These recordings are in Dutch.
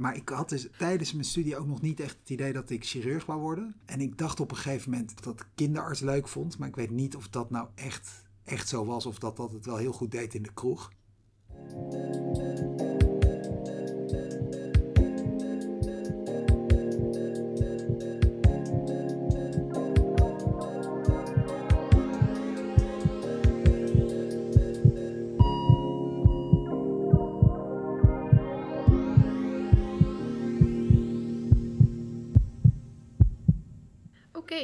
Maar ik had dus tijdens mijn studie ook nog niet echt het idee dat ik chirurg wou worden. En ik dacht op een gegeven moment dat ik kinderarts leuk vond. Maar ik weet niet of dat nou echt, echt zo was. Of dat dat het wel heel goed deed in de kroeg.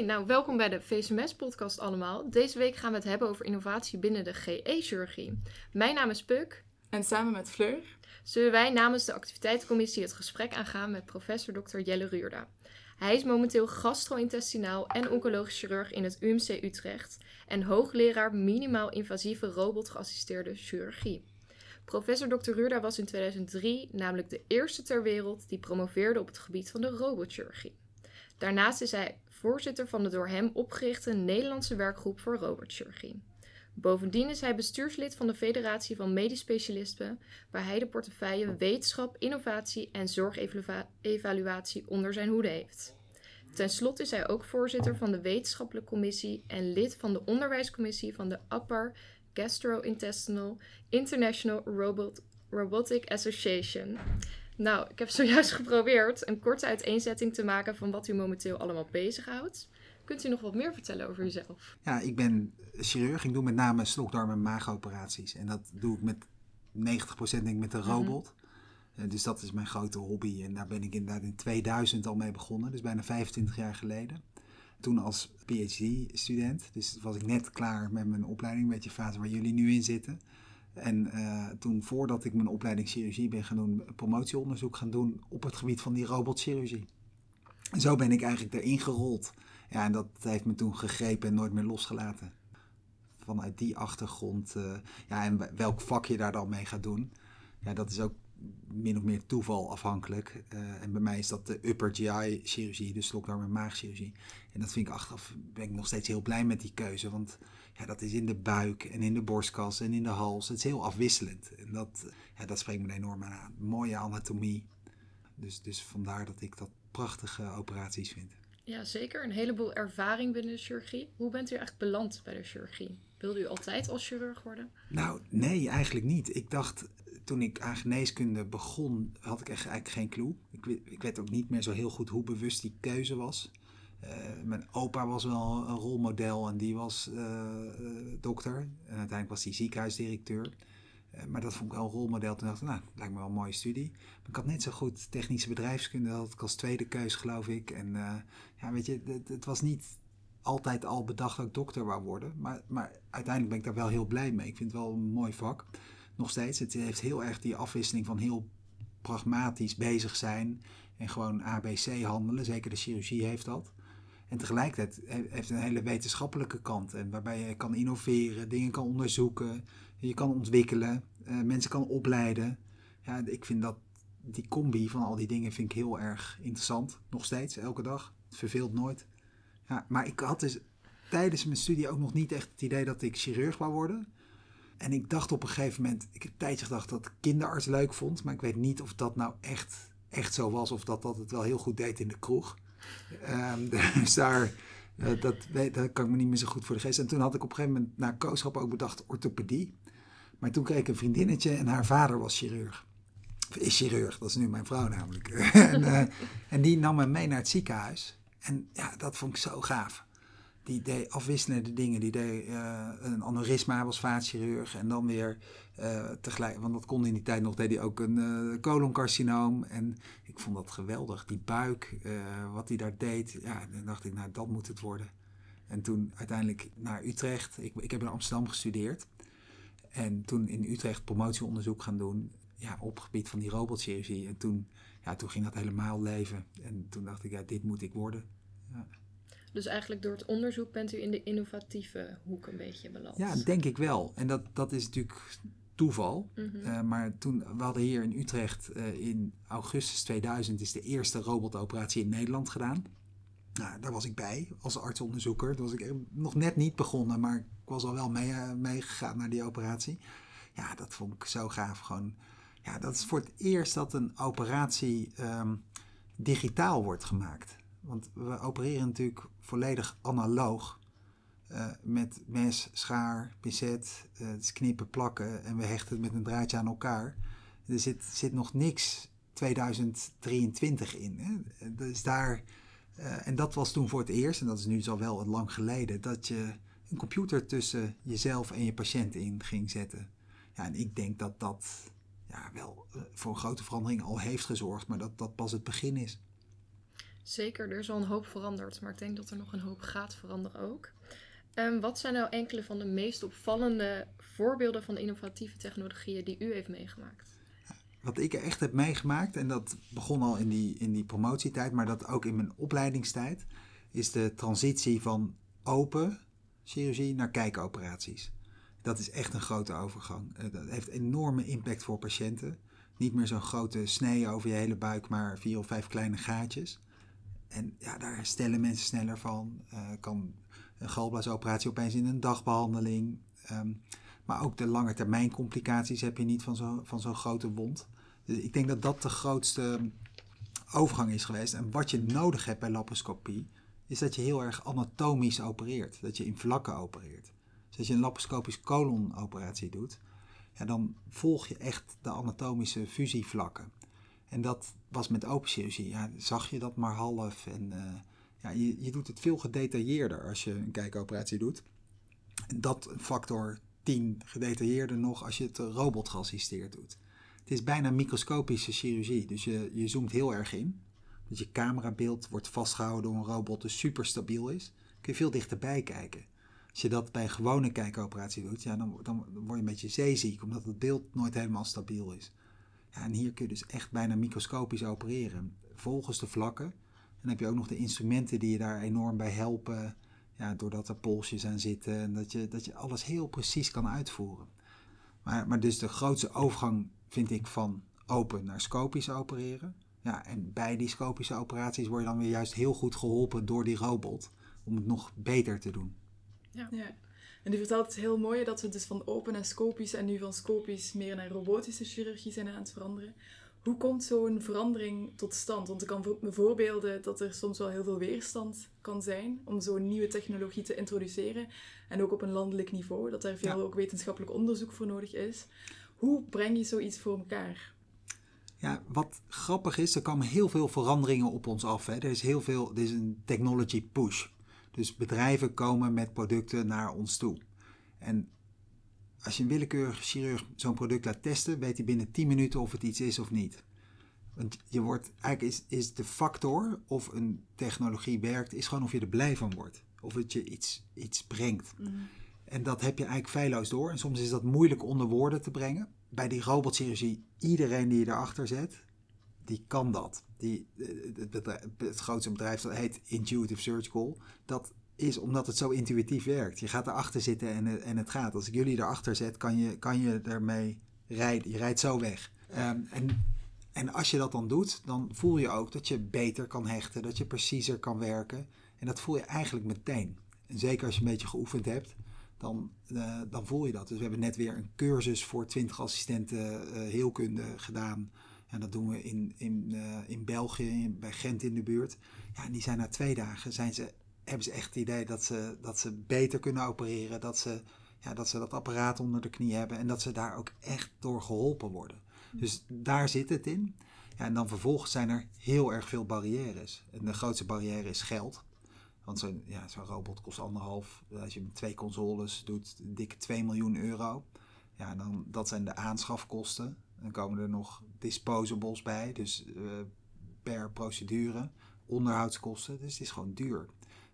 Nou welkom bij de VSMS-podcast allemaal. Deze week gaan we het hebben over innovatie binnen de GE-chirurgie. Mijn naam is Puk. En samen met Fleur zullen wij namens de activiteitencommissie het gesprek aangaan met professor Dr. Jelle Ruurda. Hij is momenteel gastro-intestinaal en oncologisch chirurg in het UMC Utrecht en hoogleraar minimaal invasieve robotgeassisteerde chirurgie. Professor Dr. Ruurda was in 2003 namelijk de eerste ter wereld die promoveerde op het gebied van de robotchirurgie. Daarnaast is hij voorzitter van de door hem opgerichte Nederlandse werkgroep voor robotchirurgie. Bovendien is hij bestuurslid van de Federatie van Medisch Specialisten, waar hij de portefeuille Wetenschap, Innovatie en Zorgevaluatie onder zijn hoede heeft. Ten slotte is hij ook voorzitter van de Wetenschappelijke Commissie en lid van de Onderwijscommissie van de Upper Gastrointestinal International Robot, Robotic Association. Nou, ik heb zojuist geprobeerd een korte uiteenzetting te maken van wat u momenteel allemaal bezighoudt. Kunt u nog wat meer vertellen over uzelf? Ja, ik ben chirurg. Ik doe met name slokdarm- en maagoperaties. En dat doe ik met 90% denk ik met een mhm. robot. Mm dus dat is mijn grote hobby. En daar ben ik inderdaad in 2000 al mee begonnen. Dus bijna 25 jaar geleden. Toen als PhD-student. Dus was ik net klaar met mijn opleiding. Een beetje fase waar jullie nu in zitten. En uh, toen, voordat ik mijn opleiding chirurgie ben gaan doen, promotieonderzoek gaan doen op het gebied van die robotchirurgie. En zo ben ik eigenlijk erin gerold. Ja, en dat heeft me toen gegrepen en nooit meer losgelaten. Vanuit die achtergrond, uh, ja, en welk vak je daar dan mee gaat doen, ja, dat is ook min of meer toeval afhankelijk. Uh, en bij mij is dat de upper GI chirurgie, dus slokdarm- en maagchirurgie. En dat vind ik achteraf, ben ik nog steeds heel blij met die keuze, want ja, dat is in de buik en in de borstkas en in de hals. Het is heel afwisselend. En dat, ja, dat spreekt me enorm aan. Mooie anatomie. Dus, dus vandaar dat ik dat prachtige operaties vind. Ja, zeker. Een heleboel ervaring binnen de chirurgie. Hoe bent u eigenlijk beland bij de chirurgie? Wilde u altijd als chirurg worden? Nou, nee, eigenlijk niet. Ik dacht, toen ik aan geneeskunde begon, had ik echt eigenlijk geen clue. Ik, ik weet ook niet meer zo heel goed hoe bewust die keuze was. Eh, mijn opa was wel een rolmodel en die was uh, dokter. En uiteindelijk was hij ziekenhuisdirecteur. maar dat vond ik wel een rolmodel. Toen dacht ik, nou, lijkt me wel een mooie studie. Ik had net zo goed technische bedrijfskunde, had ik als tweede keus, geloof ik. En ja, weet je, het, het, was niet altijd al bedacht dat ik dokter wou worden. Maar, maar uiteindelijk ben ik daar wel heel blij mee. Ik vind het wel een mooi vak. Nog steeds. Het heeft heel erg die afwisseling van heel pragmatisch bezig zijn. En gewoon ABC handelen. Zeker de chirurgie heeft dat. En tegelijkertijd heeft een hele wetenschappelijke kant. En waarbij je kan innoveren, dingen kan onderzoeken, je kan ontwikkelen, uh, mensen kan opleiden. Ja, ik vind dat die combi van al die dingen vind ik heel erg interessant. Nog steeds, elke dag. Het verveelt nooit. Ja, maar ik had dus tijdens mijn studie ook nog niet echt het idee dat ik chirurg wou worden. En ik dacht op een gegeven moment, ik heb een tijdje gedacht dat ik kinderarts leuk vond. Maar ik weet niet of dat nou echt, echt zo was. Of dat dat het wel heel goed deed in de kroeg. Um, dus daar, uh, dat, dat kan ik me niet meer zo goed voor de geest. En toen had ik op een gegeven moment na kooschap ook bedacht orthopedie. Maar toen kreeg ik een vriendinnetje en haar vader was chirurg. Is chirurg, dat is nu mijn vrouw namelijk. en, uh, en die nam me mee naar het ziekenhuis. En ja, dat vond ik zo gaaf die deed afwisselende dingen. Die deed uh, een aneurysma, was vaatchirurg. En dan weer uh, tegelijk, want dat kon in die tijd nog, deed hij ook een uh, coloncarcinoom. En ik vond dat geweldig. Die buik, wat hij daar deed. Ja, dan dacht ik, nou, dat moet het worden. En toen uiteindelijk naar Utrecht. Ik, ik heb in Amsterdam gestudeerd. En toen in Utrecht promotieonderzoek gaan doen. Ja, op het gebied van die robotchirurgie. En toen, ja, toen ging dat helemaal leven. En toen dacht ik, ja, dit moet ik worden. Dus eigenlijk door het onderzoek bent u in de innovatieve hoek een beetje beland. Ja, denk ik wel. En dat, dat is natuurlijk toeval. Mhm. Eh, maar toen, we hadden hier in Utrecht uh, in augustus 2000 is de eerste robotoperatie in Nederland gedaan. Nou, daar was ik bij als artsonderzoeker. Toen was ik nog net niet begonnen, maar ik was al wel meegegaan mee naar die operatie. Ja, dat vond ik zo gaaf. Gewoon Ja, dat is voor het eerst dat een operatie ehm, digitaal wordt gemaakt. Want we opereren natuurlijk volledig analoog. Uh, met mes, schaar, pincet, uh, knippen, plakken en we hechten het met een draadje aan elkaar. Er zit, zit nog niks 2023 in. Hè? Dus daar, uh, en dat was toen voor het eerst, en dat is nu al wel lang geleden, dat je een computer tussen jezelf en je patiënt in ging zetten. Ja, en ik denk dat dat ja, wel voor een grote verandering al heeft gezorgd, maar dat dat pas het begin is. Zeker, er is al een hoop veranderd, maar ik denk dat er nog een hoop gaat veranderen ook. Um, wat zijn nou enkele van de meest opvallende voorbeelden van innovatieve technologieën die u heeft meegemaakt? Wat ik echt heb meegemaakt, en dat begon al in die, in die promotietijd, maar dat ook in mijn opleidingstijd, is de transitie van open chirurgie naar kijkoperaties. Dat is echt een grote overgang. Eh, dat heeft enorme impact voor patiënten. Niet meer zo'n grote snee over je hele buik, maar vier of vijf kleine gaatjes. En ja, daar herstellen mensen sneller van. Uh, kan een galblaasoperatie opeens in een dagbehandeling. Um, maar ook de lange termijn complicaties heb je niet van zo'n van grote wond. Dus ik denk dat dat de grootste overgang is geweest. En wat je nodig hebt bij laparoscopie, is dat je heel erg anatomisch opereert. Dat je in vlakken opereert. Dus als je een laparoscopisch colonoperatie doet, ja, dan volg je echt de anatomische fusievlakken. En dat was met open chirurgie. Ja, zag je dat maar half. En uh, ja, je, je doet het veel gedetailleerder als je een kijkoperatie doet. En dat factor 10 gedetailleerder nog als je het robot geassisteerd doet. Het is bijna microscopische chirurgie, dus je, je zoomt heel erg in. Dat je camerabeeld wordt vastgehouden door een robot, dus super stabiel is. Kun je veel dichterbij kijken. Als je dat bij een gewone kijkoperatie doet, ja, dan, dan word je een beetje zeeziek, omdat het beeld nooit helemaal stabiel is. Ja, en hier kun je dus echt bijna microscopisch opereren, volgens de vlakken. En dan heb je ook nog de instrumenten die je daar enorm bij helpen, ja, doordat er polsjes aan zitten en dat je, dat je alles heel precies kan uitvoeren. Maar, maar dus de grootste overgang vind ik van open naar scopisch opereren. Ja, en bij die scopische operaties word je dan weer juist heel goed geholpen door die robot om het nog beter te doen. Ja. ja. En u vertelt het heel mooi dat we dus van open naar scopisch en nu van scopisch meer naar robotische chirurgie zijn aan het veranderen. Hoe komt zo'n verandering tot stand? Want ik kan me voorbeelden dat er soms wel heel veel weerstand kan zijn om zo'n nieuwe technologie te introduceren. En ook op een landelijk niveau, dat daar veel ook wetenschappelijk onderzoek voor nodig is. Hoe breng je zoiets voor elkaar? Ja, wat grappig is, er komen heel veel veranderingen op ons af. Hè. Er is heel veel, er is een technology push. Dus bedrijven komen met producten naar ons toe. En als je een willekeurige chirurg zo'n product laat testen, weet hij binnen 10 minuten of het iets is of niet. Want je wordt, eigenlijk is, is de factor of een technologie werkt, is gewoon of je er blij van wordt. Of het je iets, iets brengt. Mhm. En dat heb je eigenlijk feilloos door. En soms is dat moeilijk onder woorden te brengen. Bij die robotchirurgie, iedereen die je erachter zet, die kan dat. Die, het, bedrijf, het grootste bedrijf dat heet Intuitive Surgical, dat is omdat het zo intuïtief werkt. Je gaat erachter zitten en, en het gaat. Als ik jullie erachter zet, kan je, kan je ermee rijden. Je rijdt zo weg. Um, en, en als je dat dan doet, dan voel je ook dat je beter kan hechten, dat je preciezer kan werken. En dat voel je eigenlijk meteen. En zeker als je een beetje geoefend hebt, dan, uh, dan voel je dat. Dus we hebben net weer een cursus voor 20 assistenten uh, heelkunde gedaan. En dat doen we in, in, uh, in België, bij Gent in de buurt. Ja, en die zijn na twee dagen zijn ze hebben ze echt het idee dat ze, dat ze beter kunnen opereren. Dat ze, ja, dat ze dat apparaat onder de knie hebben. En dat ze daar ook echt door geholpen worden. Dus daar zit het in. Ja, en dan vervolgens zijn er heel erg veel barrières. En de grootste barrière is geld. Want zo'n ja, zo'n robot kost anderhalf. Als je twee consoles doet, dikke 2 miljoen euro. Ja, dan, dat zijn de aanschafkosten. Dan komen er nog disposables bij. Dus uh, per procedure. Onderhoudskosten. Dus het is gewoon duur.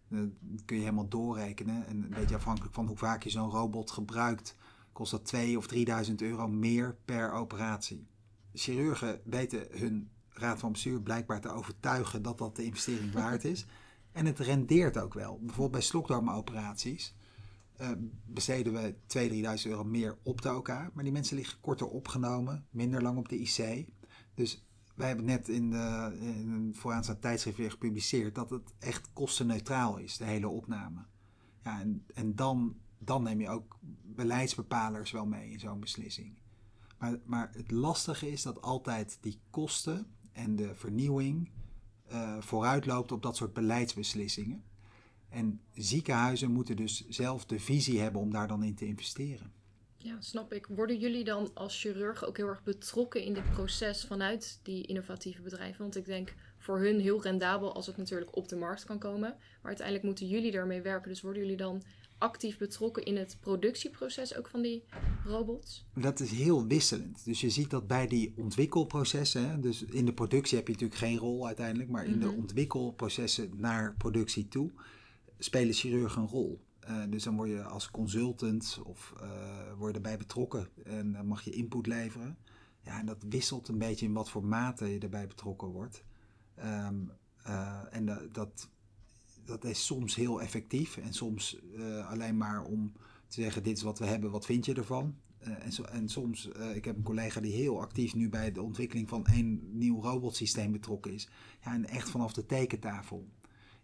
Dat kun je helemaal doorrekenen. En een beetje afhankelijk van hoe vaak je zo'n robot gebruikt, kost dat 2 of 3000 euro meer per operatie. Chirurgen weten hun raad van bestuur blijkbaar te overtuigen dat dat de investering waard is. En het rendeert ook wel. Bijvoorbeeld bij slokdarmoperaties besteden we 2.000, 3.000 euro meer op de OK. Maar die mensen liggen korter opgenomen, minder lang op de IC. Dus wij hebben net in, de, een vooraanstaand tijdschrift weer gepubliceerd dat het echt kostenneutraal is, de hele opname. Ja, en en dan, dan neem je ook beleidsbepalers wel mee in zo'n beslissing. Maar, maar het lastige is dat altijd die kosten en de vernieuwing uh, vooruitloopt op dat soort beleidsbeslissingen. En ziekenhuizen moeten dus zelf de visie hebben om daar dan in te investeren. Ja, snap ik. Worden jullie dan als chirurg ook heel erg betrokken in dit proces vanuit die innovatieve bedrijven? Want ik denk voor hun heel rendabel als het natuurlijk op de markt kan komen. Maar uiteindelijk moeten jullie daarmee werken. Dus worden jullie dan actief betrokken in het productieproces ook van die robots? Dat is heel wisselend. Dus je ziet dat bij die ontwikkelprocessen, dus in de productie heb je natuurlijk geen rol uiteindelijk, maar in de mhm. ontwikkelprocessen naar productie toe spelen chirurgen een rol. Uh, dus dan word je als consultant of uh, word je erbij betrokken en dan mag je input leveren. Ja, en dat wisselt een beetje in wat voor mate je erbij betrokken wordt. Um, uh, en dat, dat is soms heel effectief en soms alleen maar om te zeggen: dit is wat we hebben, wat vind je ervan? en, en, soms, ik heb een collega die heel actief nu bij de ontwikkeling van een nieuw robotsysteem betrokken is. Ja, en echt vanaf de tekentafel.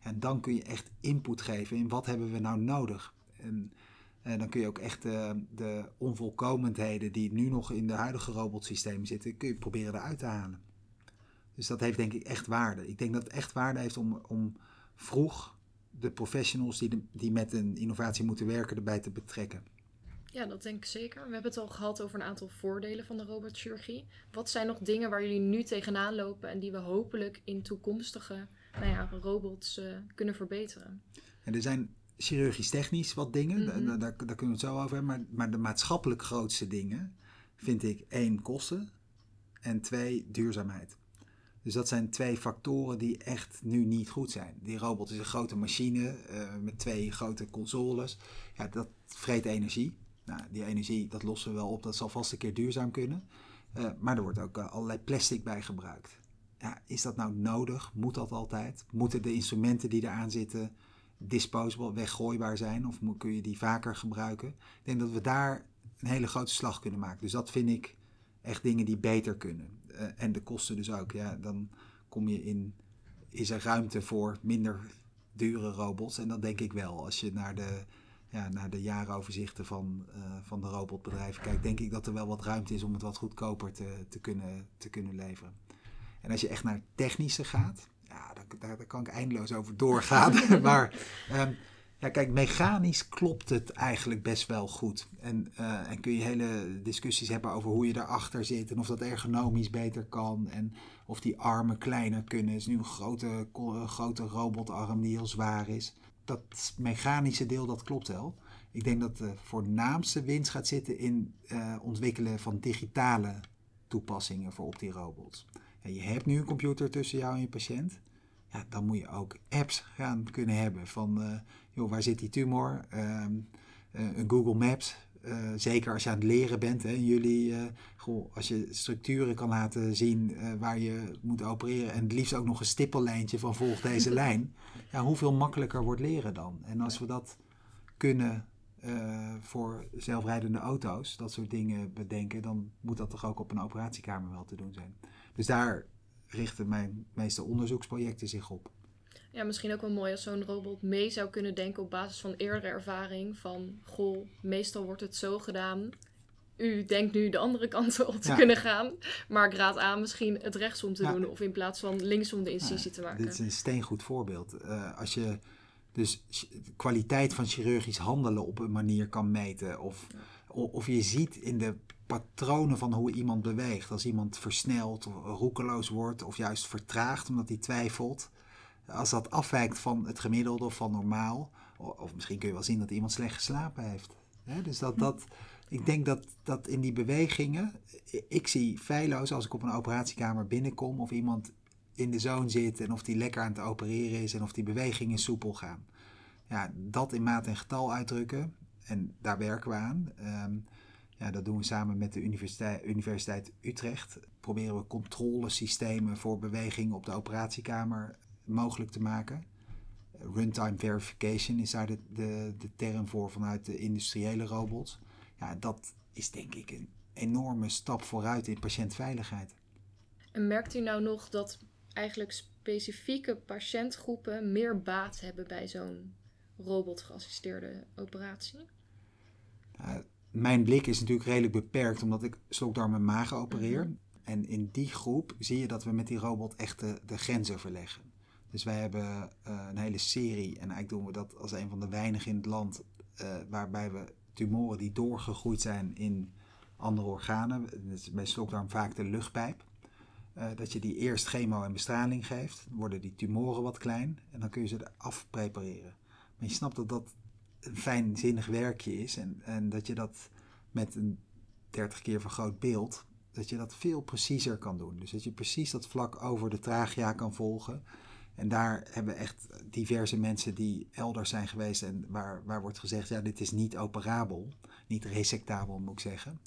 En dan kun je echt input geven in wat hebben we nou nodig. En, eh, dan kun je ook echt uh, de onvolkomenheden die nu nog in de huidige robotsystemen zitten, kun je proberen eruit te halen. Dus dat heeft denk ik echt waarde. Ik denk dat het echt waarde heeft om, om vroeg de professionals die, die met een innovatie moeten werken erbij te betrekken. Ja, dat denk ik zeker. We hebben het al gehad over een aantal voordelen van de robotchirurgie. Wat zijn nog dingen waar jullie nu tegenaan lopen en die we hopelijk in toekomstige nou ja, robots uh, kunnen verbeteren. En er zijn chirurgisch technisch wat dingen, daar, mhm. daar, kunnen we het zo over hebben. Maar, maar de maatschappelijk grootste dingen vind ik één, kosten. En twee, duurzaamheid. Dus dat zijn twee factoren die echt nu niet goed zijn. Die robot is een grote machine uh, met twee grote consoles. Ja, dat vreet energie. Nou, die energie, dat lossen we wel op. Dat zal vast een keer duurzaam kunnen. Uh, maar er wordt ook uh, allerlei plastic bij gebruikt ja, is dat nou nodig? Moet dat altijd? Moeten de instrumenten die eraan zitten disposable, weggooibaar zijn? Of kun je die vaker gebruiken? Ik denk dat we daar een hele grote slag kunnen maken. Dus dat vind ik echt dingen die beter kunnen. Uh, en de kosten dus ook. Ja, dan kom je in, is er ruimte voor minder dure robots? En dat denk ik wel. Als je naar de, ja, naar de jaaroverzichten van, uh, van de robotbedrijven kijkt, denk ik dat er wel wat ruimte is om het wat goedkoper te, te, kunnen, te kunnen leveren. En als je echt naar het technische gaat, ja, daar, daar, kan ik eindeloos over doorgaan. maar um, ja, kijk, mechanisch klopt het eigenlijk best wel goed. En, uh, en kun je hele discussies hebben over hoe je daarachter zit en of dat ergonomisch beter kan. En of die armen kleiner kunnen. Het is nu een grote, grote robotarm die heel zwaar is. Dat mechanische deel, dat klopt wel. Ik denk dat de voornaamste winst gaat zitten in uh, ontwikkelen van digitale toepassingen voor op die robots je hebt nu een computer tussen jou en je patiënt. Ja, dan moet je ook apps gaan kunnen hebben van, uh, joh, waar zit die tumor? Eh, een Google Maps, uh, zeker als je aan het leren bent. Hè, jullie, goh, als je structuren kan laten zien waar je moet opereren en het liefst ook nog een stippellijntje van volg deze lijn. Ja, hoeveel makkelijker wordt leren dan? En als we dat kunnen voor zelfrijdende auto's, dat soort dingen bedenken, dan moet dat toch ook op een operatiekamer wel te doen zijn. Dus daar richten mijn meeste onderzoeksprojecten zich op. Ja, misschien ook wel mooi als zo'n robot mee zou kunnen denken op basis van eerdere ervaring. Van, goh, meestal wordt het zo gedaan. U denkt nu de andere kant op te kunnen gaan. Maar ik raad aan misschien het rechtsom te doen. Of in plaats van linksom de incisie te maken. Dit is een steengoed voorbeeld. Uh, als je dus de kwaliteit van chirurgisch handelen op een manier kan meten. Of, of je ziet in de patronen van hoe iemand beweegt. Als iemand versnelt of roekeloos wordt of juist vertraagt omdat hij twijfelt. Als dat afwijkt van het gemiddelde of van normaal. Of misschien kun je wel zien dat iemand slecht geslapen heeft. dus dat, dat, ik denk dat, dat in die bewegingen. Ik zie feilloos als ik op een operatiekamer binnenkom of iemand in de zone zit en of die lekker aan het opereren is en of die bewegingen soepel gaan. Ja, dat in maat en getal uitdrukken. En daar werken we aan. Ehm, ja, dat doen we samen met de Universiteit, Universiteit Utrecht. Proberen we controlesystemen voor beweging op de operatiekamer mogelijk te maken. Runtime verification is daar de, de, de term voor vanuit de industriële robots. Ja, dat is denk ik een enorme stap vooruit in patiëntveiligheid. En merkt u nou nog dat eigenlijk specifieke patiëntgroepen meer baat hebben bij zo'n robotgeassisteerde operatie? Mijn blik is natuurlijk redelijk beperkt omdat ik slokdarm en maag opereer. Mhm. En in die groep zie je dat we met die robot echt de, de grenzen verleggen. Dus wij hebben eh, een hele serie, en eigenlijk doen we dat als een van de weinigen in het land, eh, waarbij we tumoren die doorgegroeid zijn in andere organen, dat is bij slokdarm vaak de luchtpijp, eh, dat je die eerst chemo en bestraling geeft, worden die tumoren wat klein en dan kun je ze eraf prepareren. Maar je snapt dat dat een fijnzinnig werkje is en, en dat je dat met een 30 keer vergroot beeld, dat je dat veel preciezer kan doen. Dus dat je precies dat vlak over de tragia kan volgen. En daar hebben echt diverse mensen die elders zijn geweest en waar, waar wordt gezegd, ja, dit is niet operabel, niet resectabel moet ik zeggen.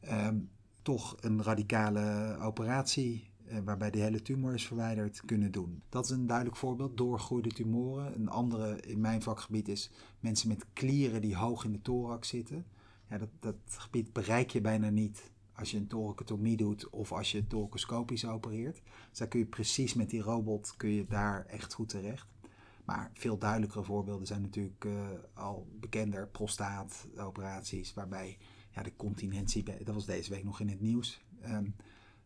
Ehm, toch een radicale operatie waarbij de hele tumor is verwijderd kunnen doen. Dat is een duidelijk voorbeeld, doorgroeide tumoren. Een andere in mijn vakgebied is mensen met klieren die hoog in de thorax zitten. Ja, dat, dat gebied bereik je bijna niet als je een thoracotomie doet of als je thoracoscopisch opereert. Dus daar kun je precies met die robot kun je daar echt goed terecht. Maar veel duidelijkere voorbeelden zijn natuurlijk uh, al bekender prostaatoperaties, waarbij ja, de continentie, dat was deze week nog in het nieuws, um,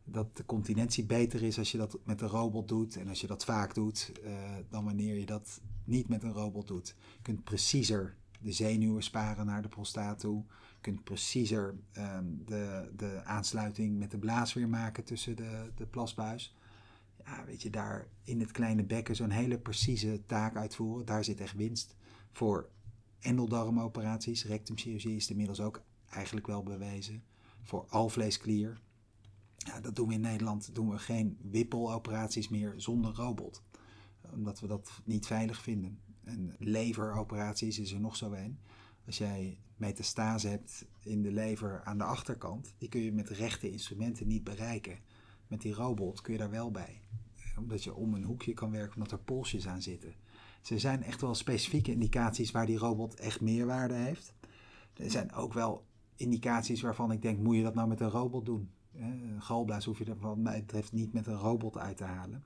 dat de continentie beter is als je dat met een robot doet en als je dat vaak doet, uh, dan wanneer je dat niet met een robot doet. Je kunt preciezer de zenuwen sparen naar de prostaat toe. Je kunt preciezer um, de, de aansluiting met de blaas weer maken tussen de, de plasbuis. Ja, weet je, daar in het kleine bekken zo'n hele precieze taak uitvoeren, daar zit echt winst. Voor endeldarmoperaties, rectumchirurgie is inmiddels ook eigenlijk wel bewezen. Voor alvleesklier, ja, dat doen we in Nederland, doen we geen wippeloperaties meer zonder robot. Omdat we dat niet veilig vinden. En leveroperaties is er nog zo een. Als jij metastase hebt in de lever aan de achterkant, die kun je met rechte instrumenten niet bereiken. Met die robot kun je daar wel bij. Omdat je om een hoekje kan werken, omdat er polsjes aan zitten. Er zijn echt wel specifieke indicaties waar die robot echt meerwaarde heeft. Er zijn ook wel indicaties waarvan ik denk, moet je dat nou met een robot doen? Een galblaas hoef je er van mij betreft niet met een robot uit te halen.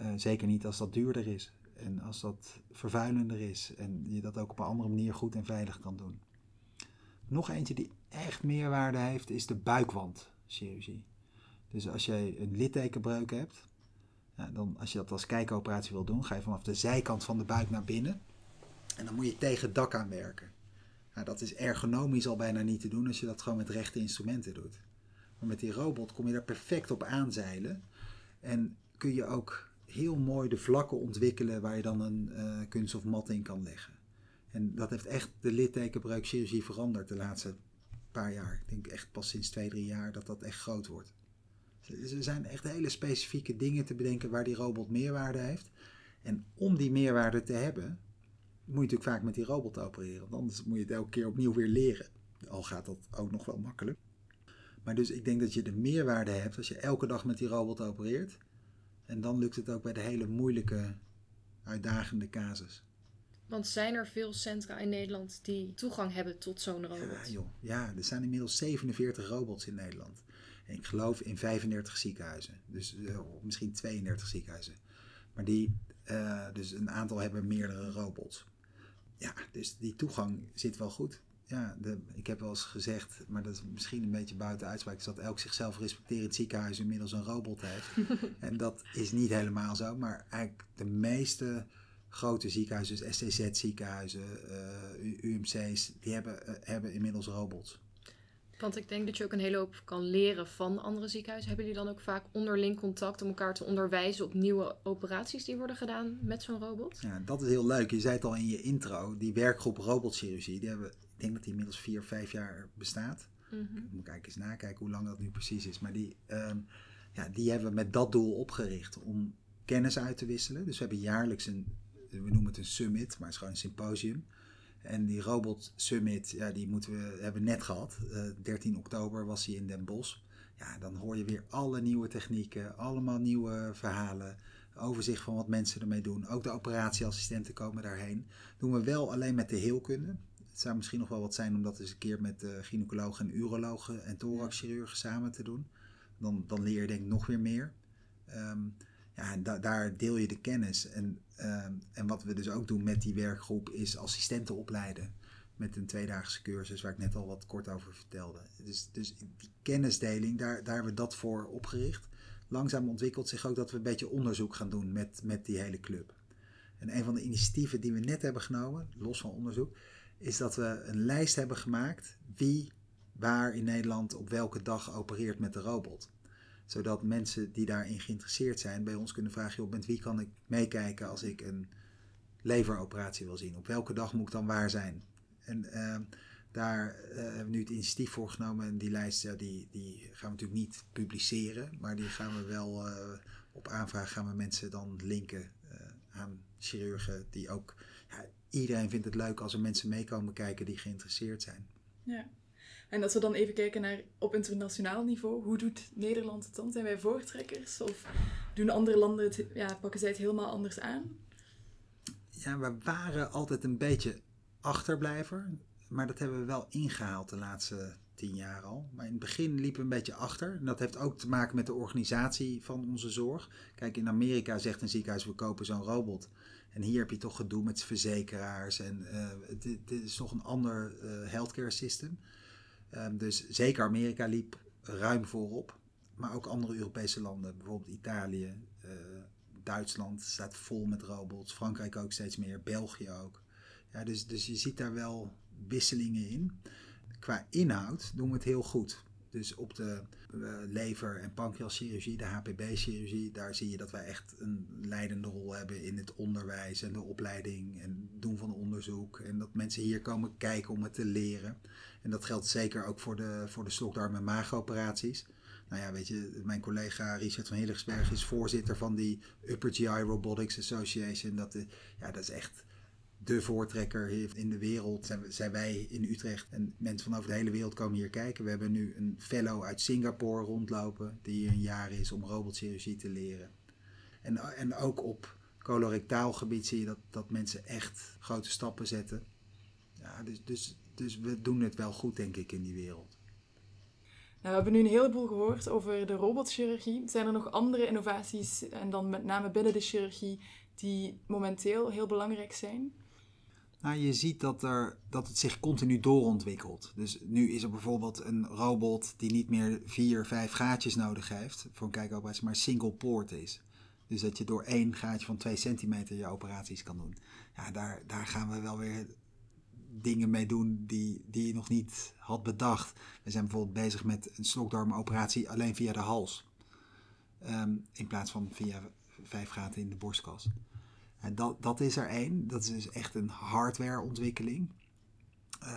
Uh, zeker niet als dat duurder is en als dat vervuilender is en je dat ook op een andere manier goed en veilig kan doen. Nog eentje die echt meerwaarde heeft is de buikwandchirurgie. Dus als je een littekenbreuk hebt, dan als je dat als kijkoperatie wil doen, ga je vanaf de zijkant van de buik naar binnen en dan moet je tegen het dak aan werken. Nou, dat is ergonomisch al bijna niet te doen als je dat gewoon met rechte instrumenten doet. Maar met die robot kom je daar perfect op aanzeilen. En kun je ook heel mooi de vlakken ontwikkelen waar je dan een uh, kunststof mat in kan leggen. En dat heeft echt de littekenbreukchirurgie veranderd de laatste paar jaar. Ik denk echt pas sinds twee, drie jaar dat dat echt groot wordt. Dus er zijn echt hele specifieke dingen te bedenken waar die robot meerwaarde heeft. En om die meerwaarde te hebben, moet je natuurlijk vaak met die robot opereren. Want anders moet je het elke keer opnieuw weer leren. Al gaat dat ook nog wel makkelijk. Maar dus ik denk dat je de meerwaarde hebt als je elke dag met die robot opereert. En dan lukt het ook bij de hele moeilijke, uitdagende casus. Want zijn er veel centra in Nederland die toegang hebben tot zo'n robot? Ja, joh. ja, er zijn inmiddels 47 robots in Nederland. En ik geloof in 35 ziekenhuizen. Dus uh, misschien 32 ziekenhuizen. Maar die, uh, dus een aantal hebben meerdere robots. Ja, dus die toegang zit wel goed ja, de, ik heb wel eens gezegd, maar dat is misschien een beetje buiten uitspraak, is dat elk zichzelf respecterend ziekenhuis inmiddels een robot heeft. en dat is niet helemaal zo, maar eigenlijk de meeste grote ziekenhuizen, dus STZ-ziekenhuizen, uh, UMC's, die hebben, uh, hebben inmiddels robots. Want ik denk dat je ook een hele hoop kan leren van andere ziekenhuizen. Hebben jullie dan ook vaak onderling contact om elkaar te onderwijzen op nieuwe operaties die worden gedaan met zo'n robot? Ja, dat is heel leuk. Je zei het al in je intro, die werkgroep robotchirurgie, die hebben denk dat die inmiddels vier, vijf jaar bestaat. Mm -hmm. Ik moet kijken eens nakijken hoe lang dat nu precies is. Maar die, um, ja, die hebben we met dat doel opgericht om kennis uit te wisselen. Dus we hebben jaarlijks een, we noemen het een summit, maar het is gewoon een symposium. En die Robot Summit, ja, die moeten we, hebben we net gehad. Uh, 13 oktober was hij in Den Bosch. Ja, dan hoor je weer alle nieuwe technieken, allemaal nieuwe verhalen. Overzicht van wat mensen ermee doen. Ook de operatieassistenten komen daarheen. Doen we wel alleen met de heelkunde. Het zou misschien nog wel wat zijn om dat eens een keer met uh, gynaecologen en urologen en thoraxchirurgen samen te doen. Dan, dan leer je denk ik nog weer meer. Um, ja, da daar deel je de kennis. En, um, en wat we dus ook doen met die werkgroep is assistenten opleiden. met een tweedaagse cursus waar ik net al wat kort over vertelde. Dus, dus die kennisdeling, daar, daar hebben we dat voor opgericht. Langzaam ontwikkelt zich ook dat we een beetje onderzoek gaan doen met, met die hele club. En een van de initiatieven die we net hebben genomen, los van onderzoek, is dat we een lijst hebben gemaakt wie waar in Nederland op welke dag opereert met de robot. Zodat mensen die daarin geïnteresseerd zijn bij ons kunnen vragen: joh, met wie kan ik meekijken als ik een leveroperatie wil zien? Op welke dag moet ik dan waar zijn? En uh, daar uh, hebben we nu het initiatief voor genomen. En die lijst ja, die, die gaan we natuurlijk niet publiceren. Maar die gaan we wel uh, op aanvraag gaan we mensen dan linken aan chirurgen die ook. Iedereen vindt het leuk als er mensen meekomen kijken die geïnteresseerd zijn. Ja. En als we dan even kijken naar op internationaal niveau, hoe doet Nederland het dan? Zijn wij voortrekkers? Of doen andere landen het, ja, pakken zij het helemaal anders aan? Ja, we waren altijd een beetje achterblijver. Maar dat hebben we wel ingehaald de laatste tien jaar al. Maar in het begin liepen we een beetje achter. En dat heeft ook te maken met de organisatie van onze zorg. Kijk, in Amerika zegt een ziekenhuis, we kopen zo'n robot. En hier heb je toch gedoe met verzekeraars. En dit, dit, is toch een ander uh, healthcare system. Um, dus zeker Amerika liep ruim voorop. Maar ook andere Europese landen, bijvoorbeeld Italië, uh, Duitsland staat vol met robots. Frankrijk ook steeds meer, België ook. Ja, dus, dus je ziet daar wel wisselingen in. Qua inhoud doen we het heel goed. Dus op de uh, lever- en pancreaschirurgie, de HPB-chirurgie, daar zie je dat wij echt een leidende rol hebben in het onderwijs en de opleiding en doen van onderzoek. En dat mensen hier komen kijken om het te leren. En dat geldt zeker ook voor de, voor de slokdarm- en maagoperaties. Nou ja, weet je, mijn collega Richard van Hillegsberg is voorzitter van die Upper GI Robotics Association. Dat, ja, dat is echt de voortrekker heeft in de wereld. Zijn, wij in Utrecht en mensen van over de hele wereld komen hier kijken. We hebben nu een fellow uit Singapore rondlopen die hier een jaar is om robotchirurgie te leren. En, en ook op colorectaal gebied zie je dat, dat mensen echt grote stappen zetten. Ja, dus, dus, dus we doen het wel goed, denk ik, in die wereld. Nou, we hebben nu een heleboel gehoord over de robotchirurgie. Zijn er nog andere innovaties, en dan met name binnen de chirurgie, die momenteel heel belangrijk zijn? Nou, je ziet dat, er, dat het zich continu doorontwikkelt. Dus nu is er bijvoorbeeld een robot die niet meer vier, vijf gaatjes nodig heeft voor een kijkoperatie, maar single poort is. Dus dat je door één gaatje van 2 centimeter je operaties kan doen. Ja, daar, daar gaan we wel weer dingen mee doen die, die je nog niet had bedacht. We zijn bijvoorbeeld bezig met een slokdarmoperatie alleen via de hals. Um, in plaats van via vijf gaten in de borstkas. En dat, dat is er één. Dat is dus echt een hardwareontwikkeling.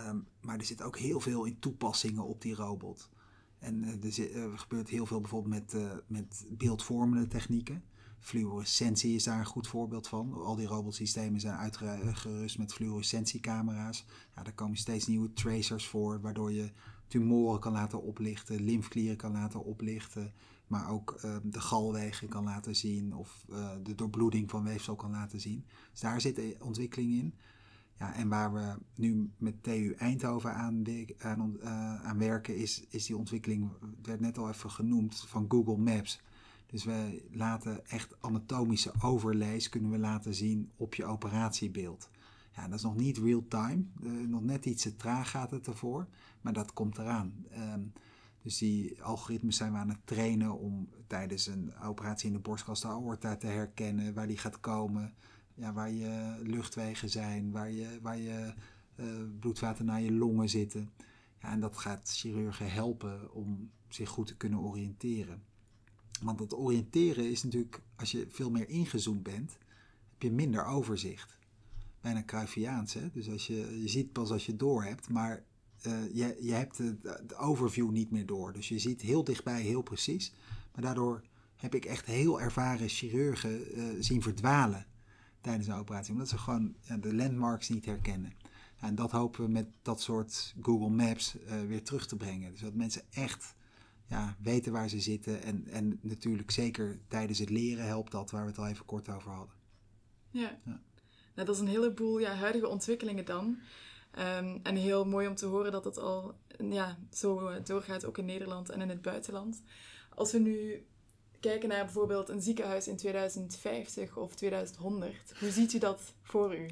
Um, maar er zit ook heel veel in toepassingen op die robot. En er, zit, er, gebeurt heel veel bijvoorbeeld met, uh, met beeldvormende technieken. Fluorescentie is daar een goed voorbeeld van. Al die robotsystemen zijn uitgerust met fluorescentiecamera's. Ja, daar komen steeds nieuwe tracers voor, waardoor je tumoren kan laten oplichten, lymfklieren kan laten oplichten, maar ook uh, de galwegen kan laten zien of uh, de doorbloeding van weefsel kan laten zien. Dus daar zit de ontwikkeling in. Ja, en waar we nu met TU Eindhoven aan, aan, uh, aan werken, is, is die ontwikkeling, het werd net al even genoemd, van Google Maps. Dus we laten echt anatomische overlays kunnen we laten zien op je operatiebeeld. Ja, dat is nog niet real time, uh, nog net iets te traag gaat het ervoor, maar dat komt eraan. Um, dus die algoritmes zijn we aan het trainen om tijdens een operatie in de borstkas de aorta te herkennen, waar die gaat komen, ja, waar je luchtwegen zijn, waar je, waar je uh, bloedvaten naar je longen zitten. Ja, en dat gaat chirurgen helpen om zich goed te kunnen oriënteren. Want dat oriënteren is natuurlijk, als je veel meer ingezoomd bent, heb je minder overzicht. Bijna Cruyffiaans, hè? Dus als je, je ziet pas als je door hebt, maar uh, je, je hebt de, de, overview niet meer door. Dus je ziet heel dichtbij heel precies. Maar daardoor heb ik echt heel ervaren chirurgen uh, zien verdwalen tijdens een operatie. Omdat ze gewoon ja, de landmarks niet herkennen. En dat hopen we met dat soort Google Maps uh, weer terug te brengen. Dus dat mensen echt ja, weten waar ze zitten. En, en natuurlijk zeker tijdens het leren helpt dat, waar we het al even kort over hadden. Ja, ja. Nou, dat is een heleboel ja, huidige ontwikkelingen dan. Um, en heel mooi om te horen dat het al ja, zo doorgaat, ook in Nederland en in het buitenland. Als we nu kijken naar bijvoorbeeld een ziekenhuis in 2050 of 2100, hoe ziet u dat voor u?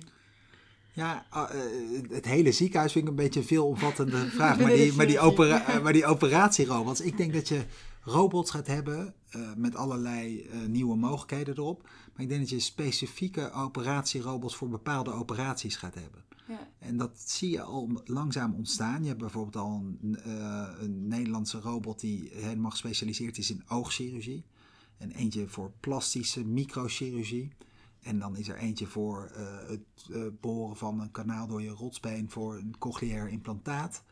Ja, uh, het hele ziekenhuis vind ik een beetje een veelomvattende vraag. maar, die, maar, die opera, maar die operatierobots, ik denk dat je robots gaat hebben eh, met allerlei eh, nieuwe mogelijkheden erop. Maar ik denk dat je specifieke operatierobots voor bepaalde operaties gaat hebben. En dat zie je al langzaam ontstaan. Je hebt bijvoorbeeld al een, eh, een Nederlandse robot die helemaal gespecialiseerd is in oogchirurgie. En eentje voor plastische microchirurgie. En dan is er eentje voor eh, het eh, boren van een kanaal door je rotsbeen voor een cochleair implantaat.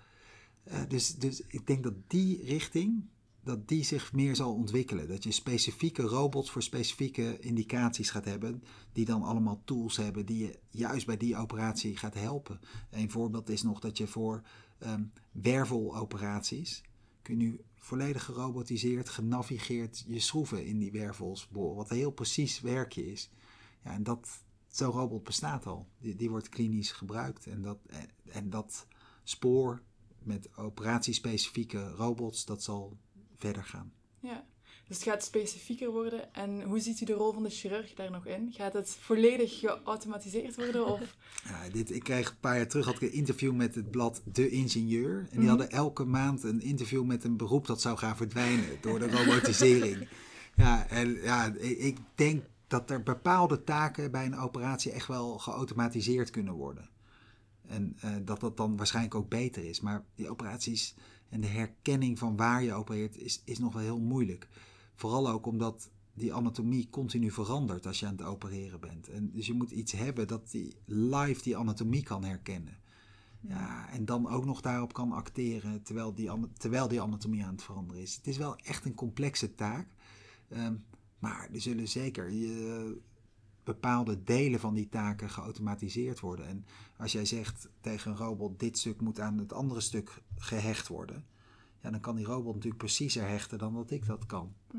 Dus, dus ik denk dat die richting, dat die zich meer zal ontwikkelen. Dat je specifieke robots voor specifieke indicaties gaat hebben, die dan allemaal tools hebben die je juist bij die operatie gaat helpen. Een voorbeeld is nog dat je voor ehm, werveloperaties, kun je nu volledig gerobotiseerd, genavigeerd je schroeven in die wervels boren, wat een heel precies werkje is. Ja, en dat, zo'n robot bestaat al. Die, die wordt klinisch gebruikt. En dat, en, en dat spoor met operatiespecifieke robots, dat zal verder gaan. Ja. Dus het gaat specifieker worden. En hoe ziet u de rol van de chirurg daar nog in? Gaat het volledig geautomatiseerd worden? Of... Ja, dit, ik kreeg een paar jaar terug had ik een interview met het blad De Ingenieur. En die Mhm. hadden elke maand een interview met een beroep dat zou gaan verdwijnen door de robotisering. ja, en ja, ik, ik denk dat er bepaalde taken bij een operatie echt wel geautomatiseerd kunnen worden. En eh, dat dat dan waarschijnlijk ook beter is. Maar die operaties en de herkenning van waar je opereert is, is nog wel heel moeilijk. Vooral ook omdat die anatomie continu verandert als je aan het opereren bent. En dus je moet iets hebben dat die live die anatomie kan herkennen. Ja, en dan ook nog daarop kan acteren terwijl die, terwijl die anatomie aan het veranderen is. Het is wel echt een complexe taak. Ehm, maar er zullen zeker eh, bepaalde delen van die taken geautomatiseerd worden. En als jij zegt tegen een robot: dit stuk moet aan het andere stuk gehecht worden, ja, dan kan die robot natuurlijk preciezer hechten dan dat ik dat kan. Hm.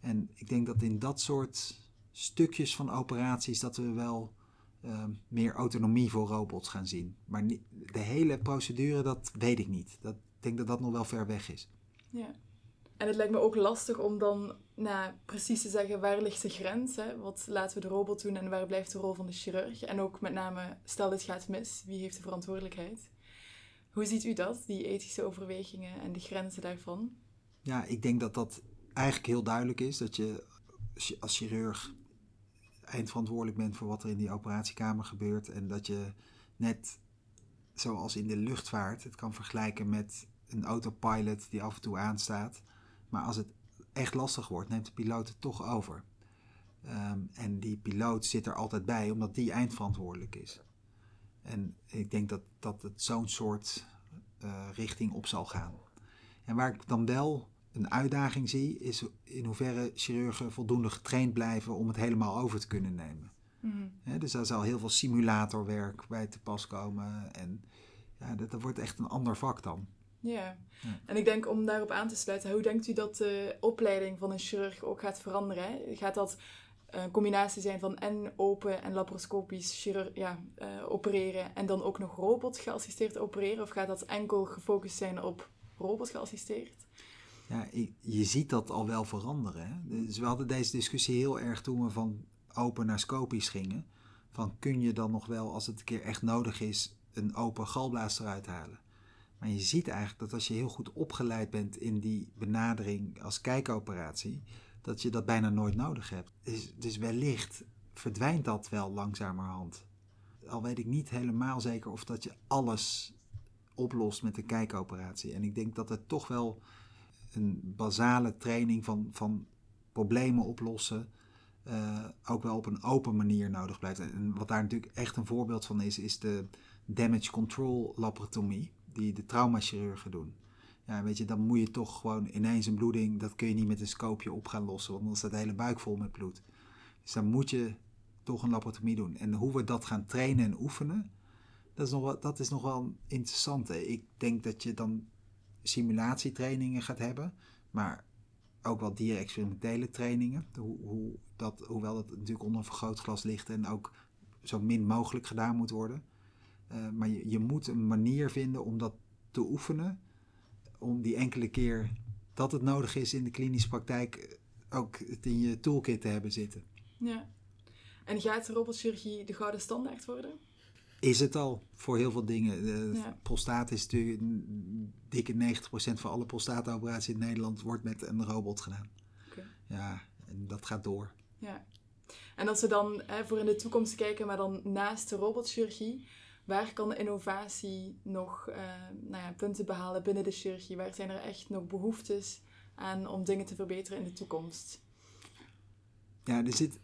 En ik denk dat in dat soort stukjes van operaties dat we wel ehm, meer autonomie voor robots gaan zien. Maar de hele procedure, dat weet ik niet. Dat, ik denk dat dat nog wel ver weg is. Ja. En het lijkt me ook lastig om dan nou, precies te zeggen waar ligt de grens? Hè? Wat laten we de robot doen en waar blijft de rol van de chirurg? En ook met name, stel dit gaat mis, wie heeft de verantwoordelijkheid? Hoe ziet u dat, die ethische overwegingen en de grenzen daarvan? Ja, ik denk dat dat eigenlijk heel duidelijk is. Dat je als chirurg eindverantwoordelijk bent voor wat er in die operatiekamer gebeurt. En dat je net zoals in de luchtvaart het kan vergelijken met een autopilot die af en toe aanstaat. Maar als het echt lastig wordt, neemt de piloot het toch over. Ehm, en die piloot zit er altijd bij, omdat die eindverantwoordelijk is. En ik denk dat, dat het zo'n soort eh, richting op zal gaan. En waar ik dan wel een uitdaging zie, is in hoeverre chirurgen voldoende getraind blijven om het helemaal over te kunnen nemen. Hè, dus daar zal heel veel simulatorwerk bij te pas komen. En ja, dat, dat wordt echt een ander vak dan. Ja. Ja. en ik denk om daarop aan te sluiten, hoe denkt u dat de opleiding van een chirurg ook gaat veranderen? Gaat dat een combinatie zijn van en open en laparoscopisch chirurg, ja, eh, opereren en dan ook nog robot geassisteerd opereren? Of gaat dat enkel gefocust zijn op robot geassisteerd? Ja, je ziet dat al wel veranderen. Hè? Dus we hadden deze discussie heel erg toen we van open naar scopisch gingen. Van kun je dan nog wel, als het een keer echt nodig is, een open galblaas eruit halen? Maar je ziet eigenlijk dat als je heel goed opgeleid bent in die benadering als kijkoperatie, dat je dat bijna nooit nodig hebt. Dus, dus wellicht verdwijnt dat wel langzamerhand. Al weet ik niet helemaal zeker of dat je alles oplost met een kijkoperatie. En ik denk dat het toch wel een basale training van, van problemen oplossen eh, ook wel op een open manier nodig blijft. En wat daar natuurlijk echt een voorbeeld van is, is de damage control laparotomie, die de traumachirurgen doen. Ja, weet je, dan moet je toch gewoon ineens een bloeding, dat kun je niet met een scoopje op gaan lossen, want dan staat de hele buik vol met bloed. Dus dan moet je toch een laparotomie doen. En hoe we dat gaan trainen en oefenen, dat is nog wel, dat is nog wel interessant. Hè? Ik denk dat je dan simulatietrainingen gaat hebben, maar ook wel dier-experimentele trainingen. Hoe, hoe dat, hoewel dat natuurlijk onder een vergrootglas ligt en ook zo min mogelijk gedaan moet worden. Uh, maar je, je moet een manier vinden om dat te oefenen, om die enkele keer dat het nodig is in de klinische praktijk ook het in je toolkit te hebben zitten. Ja. En gaat robotchirurgie de gouden standaard worden? is het al voor heel veel dingen. De Ja. prostaat is natuurlijk een dikke 90% van alle prostaatoperaties in Nederland wordt met een robot gedaan. Oké. Ja, en dat gaat door. Ja. En als we dan hè, voor in de toekomst kijken, maar dan naast de robotchirurgie, waar kan innovatie nog eh, nou ja, punten behalen binnen de chirurgie? Waar zijn er echt nog behoeftes aan om dingen te verbeteren in de toekomst? Ja, er zit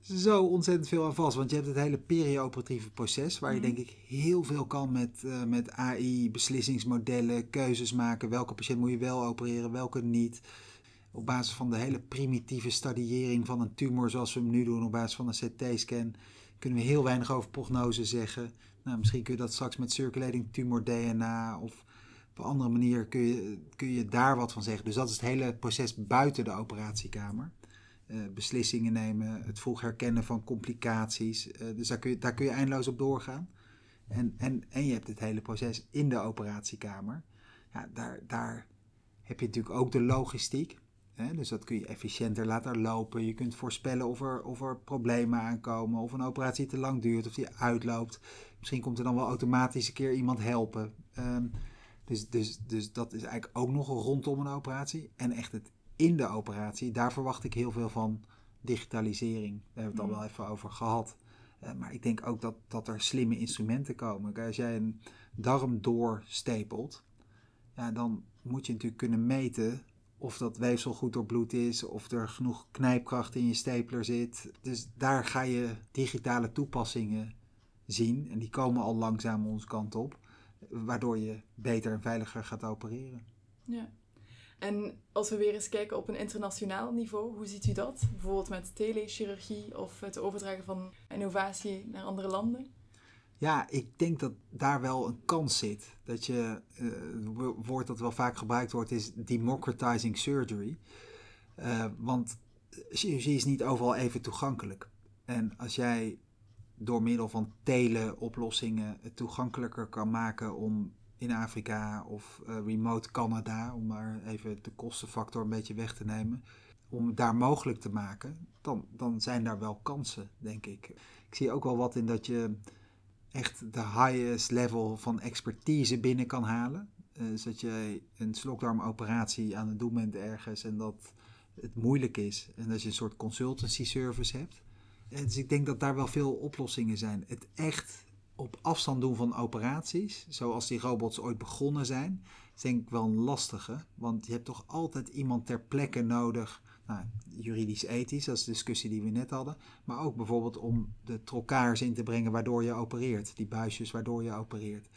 zo ontzettend veel aan vast. Want je hebt het hele perioperatieve proces, waar je Mhm. denk ik heel veel kan met, eh, met AI, beslissingsmodellen, keuzes maken. Welke patiënt moet je wel opereren, welke niet. Op basis van de hele primitieve stadiëring van een tumor, zoals we hem nu doen, op basis van een CT-scan, kunnen we heel weinig over prognose zeggen. Nou, misschien kun je dat straks met circulating tumor DNA of op een andere manier kun je, kun je daar wat van zeggen. Dus dat is het hele proces buiten de operatiekamer. Eh, beslissingen nemen, het vroeg herkennen van complicaties. Eh, dus daar kun, je, daar kun je eindeloos op doorgaan. En, en, en je hebt het hele proces in de operatiekamer. Ja, daar, daar heb je natuurlijk ook de logistiek. Hè? Dus dat kun je efficiënter laten lopen. Je kunt voorspellen of er, of er problemen aankomen, of een operatie te lang duurt, of die uitloopt. Misschien komt er dan wel automatisch een keer iemand helpen. Ehm, dus, dus, dus dat is eigenlijk ook nog rondom een operatie. En echt het in de operatie, daar verwacht ik heel veel van digitalisering. Daar hebben we het al Mhm. wel even over gehad. Eh, maar ik denk ook dat, dat er slimme instrumenten komen. Als jij een darm doorstapelt, ja, dan moet je natuurlijk kunnen meten of dat weefsel goed doorbloed is, of er genoeg knijpkracht in je stapler zit. Dus daar ga je digitale toepassingen zien. En die komen al langzaam onze kant op, waardoor je beter en veiliger gaat opereren. Ja. En als we weer eens kijken op een internationaal niveau, hoe ziet u dat? Bijvoorbeeld met telechirurgie of het overdragen van innovatie naar andere landen? Ja, ik denk dat daar wel een kans zit. Dat je, eh, het woord dat wel vaak gebruikt wordt, is democratizing surgery. Eh, want chirurgie is niet overal even toegankelijk. En als jij door middel van teleoplossingen het toegankelijker kan maken om in Afrika of eh, remote Canada, om maar even de kostenfactor een beetje weg te nemen, om het daar mogelijk te maken, dan, dan zijn daar wel kansen, denk ik. Ik zie ook wel wat in dat je echt de highest level van expertise binnen kan halen. Eh, dus dat je een slokdarmoperatie aan het doen bent ergens en dat het moeilijk is. En dat je een soort consultancy service hebt. En dus ik denk dat daar wel veel oplossingen zijn. Het echt op afstand doen van operaties, zoals die robots ooit begonnen zijn, is denk ik wel een lastige. Want je hebt toch altijd iemand ter plekke nodig. Nou, juridisch-ethisch, dat is de discussie die we net hadden. Maar ook bijvoorbeeld om de trokkaars in te brengen waardoor je opereert. Die buisjes waardoor je opereert.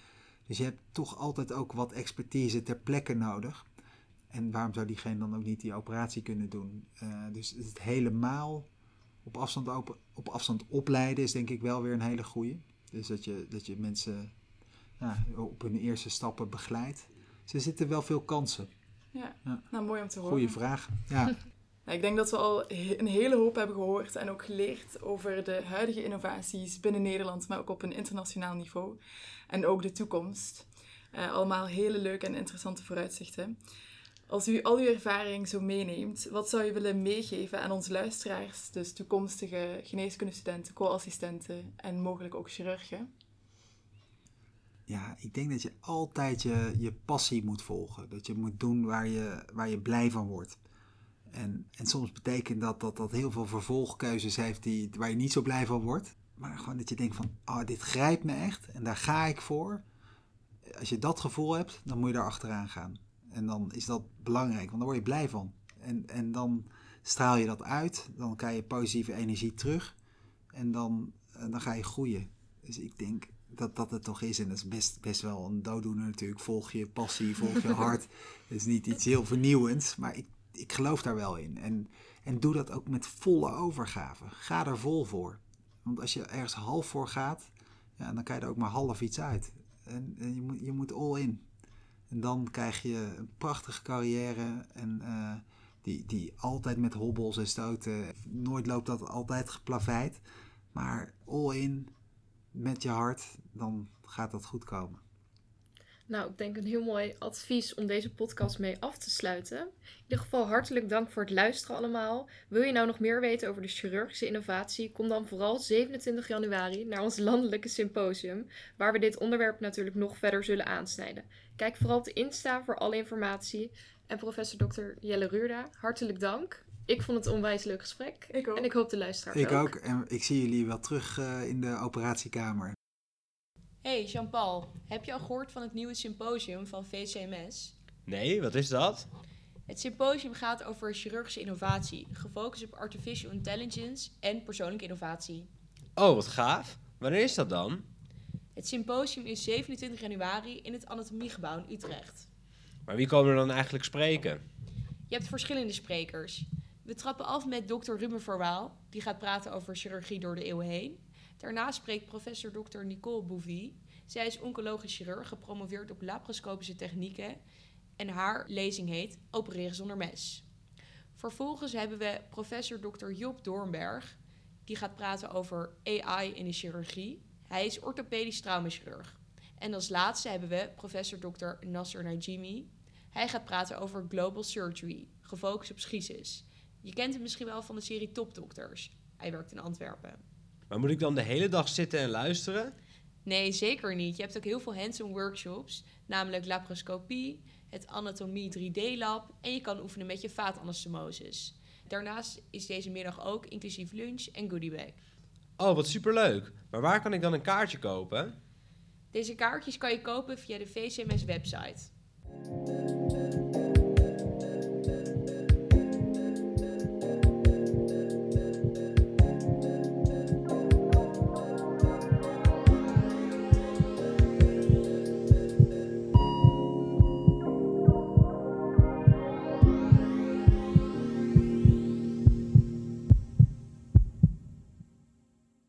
Dus je hebt toch altijd ook wat expertise ter plekke nodig. En waarom zou diegene dan ook niet die operatie kunnen doen? Uh, dus het helemaal op afstand, open, op afstand opleiden is denk ik wel weer een hele goeie. Dus dat je, dat je mensen ja, op hun eerste stappen begeleidt. Dus er zitten wel veel kansen. Ja, Ja. nou mooi om te horen. Goeie vraag. Ja. Nou, ik denk dat we al een hele hoop hebben gehoord en ook geleerd over de huidige innovaties binnen Nederland, maar ook op een internationaal niveau. En ook de toekomst. Eh, allemaal hele leuke en interessante vooruitzichten. Als u al uw ervaring zo meeneemt, wat zou je willen meegeven aan onze luisteraars, dus toekomstige geneeskundestudenten, co-assistenten en mogelijk ook chirurgen? ja, ik denk dat je altijd je, je passie moet volgen. Dat je moet doen waar je, waar je blij van wordt. En, en soms betekent dat, dat dat heel veel vervolgkeuzes heeft die, waar je niet zo blij van wordt. Maar gewoon dat je denkt van, oh, dit grijpt me echt en daar ga ik voor. Als je dat gevoel hebt, dan moet je daar achteraan gaan. En dan is dat belangrijk, want dan word je blij van. En, en dan straal je dat uit, dan krijg je positieve energie terug. En dan, dan ga je groeien. Dus ik denk dat dat het toch is. En dat is best, best wel een dooddoener natuurlijk. Volg je passie, volg je hart. Het is niet iets heel vernieuwends, maar ik, ik geloof daar wel in. En, en doe dat ook met volle overgave. Ga er vol voor. Want als je ergens half voor gaat, ja, dan krijg je er ook maar half iets uit. En, je, moet, je moet all in. En dan krijg je een prachtige carrière en uh, die, die altijd met hobbels en stoten. Nooit loopt dat altijd geplaveid. Maar all in met je hart, dan gaat dat goed komen. Nou, ik denk een heel mooi advies om deze podcast mee af te sluiten. In ieder geval hartelijk dank voor het luisteren allemaal. Wil je nou nog meer weten over de chirurgische innovatie? Kom dan vooral 27 januari naar ons landelijke symposium, waar we dit onderwerp natuurlijk nog verder zullen aansnijden. Kijk vooral op de Insta voor alle informatie. En professor Dr. Jelle Ruurda, hartelijk dank. Ik vond het een onwijs leuk gesprek. Ik ook. En ik hoop de luisteraars Ik ook. En ik zie jullie wel terug eh, in de operatiekamer. Hey Jean-Paul, heb je al gehoord van het nieuwe symposium van VCMS? Nee, wat is dat? Het symposium gaat over chirurgische innovatie, gefocust op artificial intelligence en persoonlijke innovatie. Oh, wat gaaf. Wanneer is dat dan? Het symposium is 27 januari in het Anatomiegebouw in Utrecht. Maar wie komen er dan eigenlijk spreken? Je hebt verschillende sprekers. We trappen af met dokter Ruben Verwaal, die gaat praten over chirurgie door de eeuwen heen. Daarna spreekt professor Dr. Nicole Bouvie. Zij is oncologisch chirurg, gepromoveerd op laparoscopische technieken. En haar lezing heet Opereren zonder mes. Vervolgens hebben we professor Dr. Job Doornberg. Die gaat praten over AI in de chirurgie. Hij is orthopedisch traumachirurg. En als laatste hebben we professor Dr. Nasser Najimi. Hij gaat praten over global surgery, gefocust op schisis. Je kent hem misschien wel van de serie Topdokters. Hij werkt in Antwerpen. Maar moet ik dan de hele dag zitten en luisteren? Nee, zeker niet. Je hebt ook heel veel hands-on workshops, namelijk laparoscopie, het anatomie 3D-lab en je kan oefenen met je vaatanastomoses. Daarnaast is deze middag ook inclusief lunch en goodiebag. Oh, wat superleuk. Maar waar kan ik dan een kaartje kopen? Deze kaartjes kan je kopen via de VCMS-website.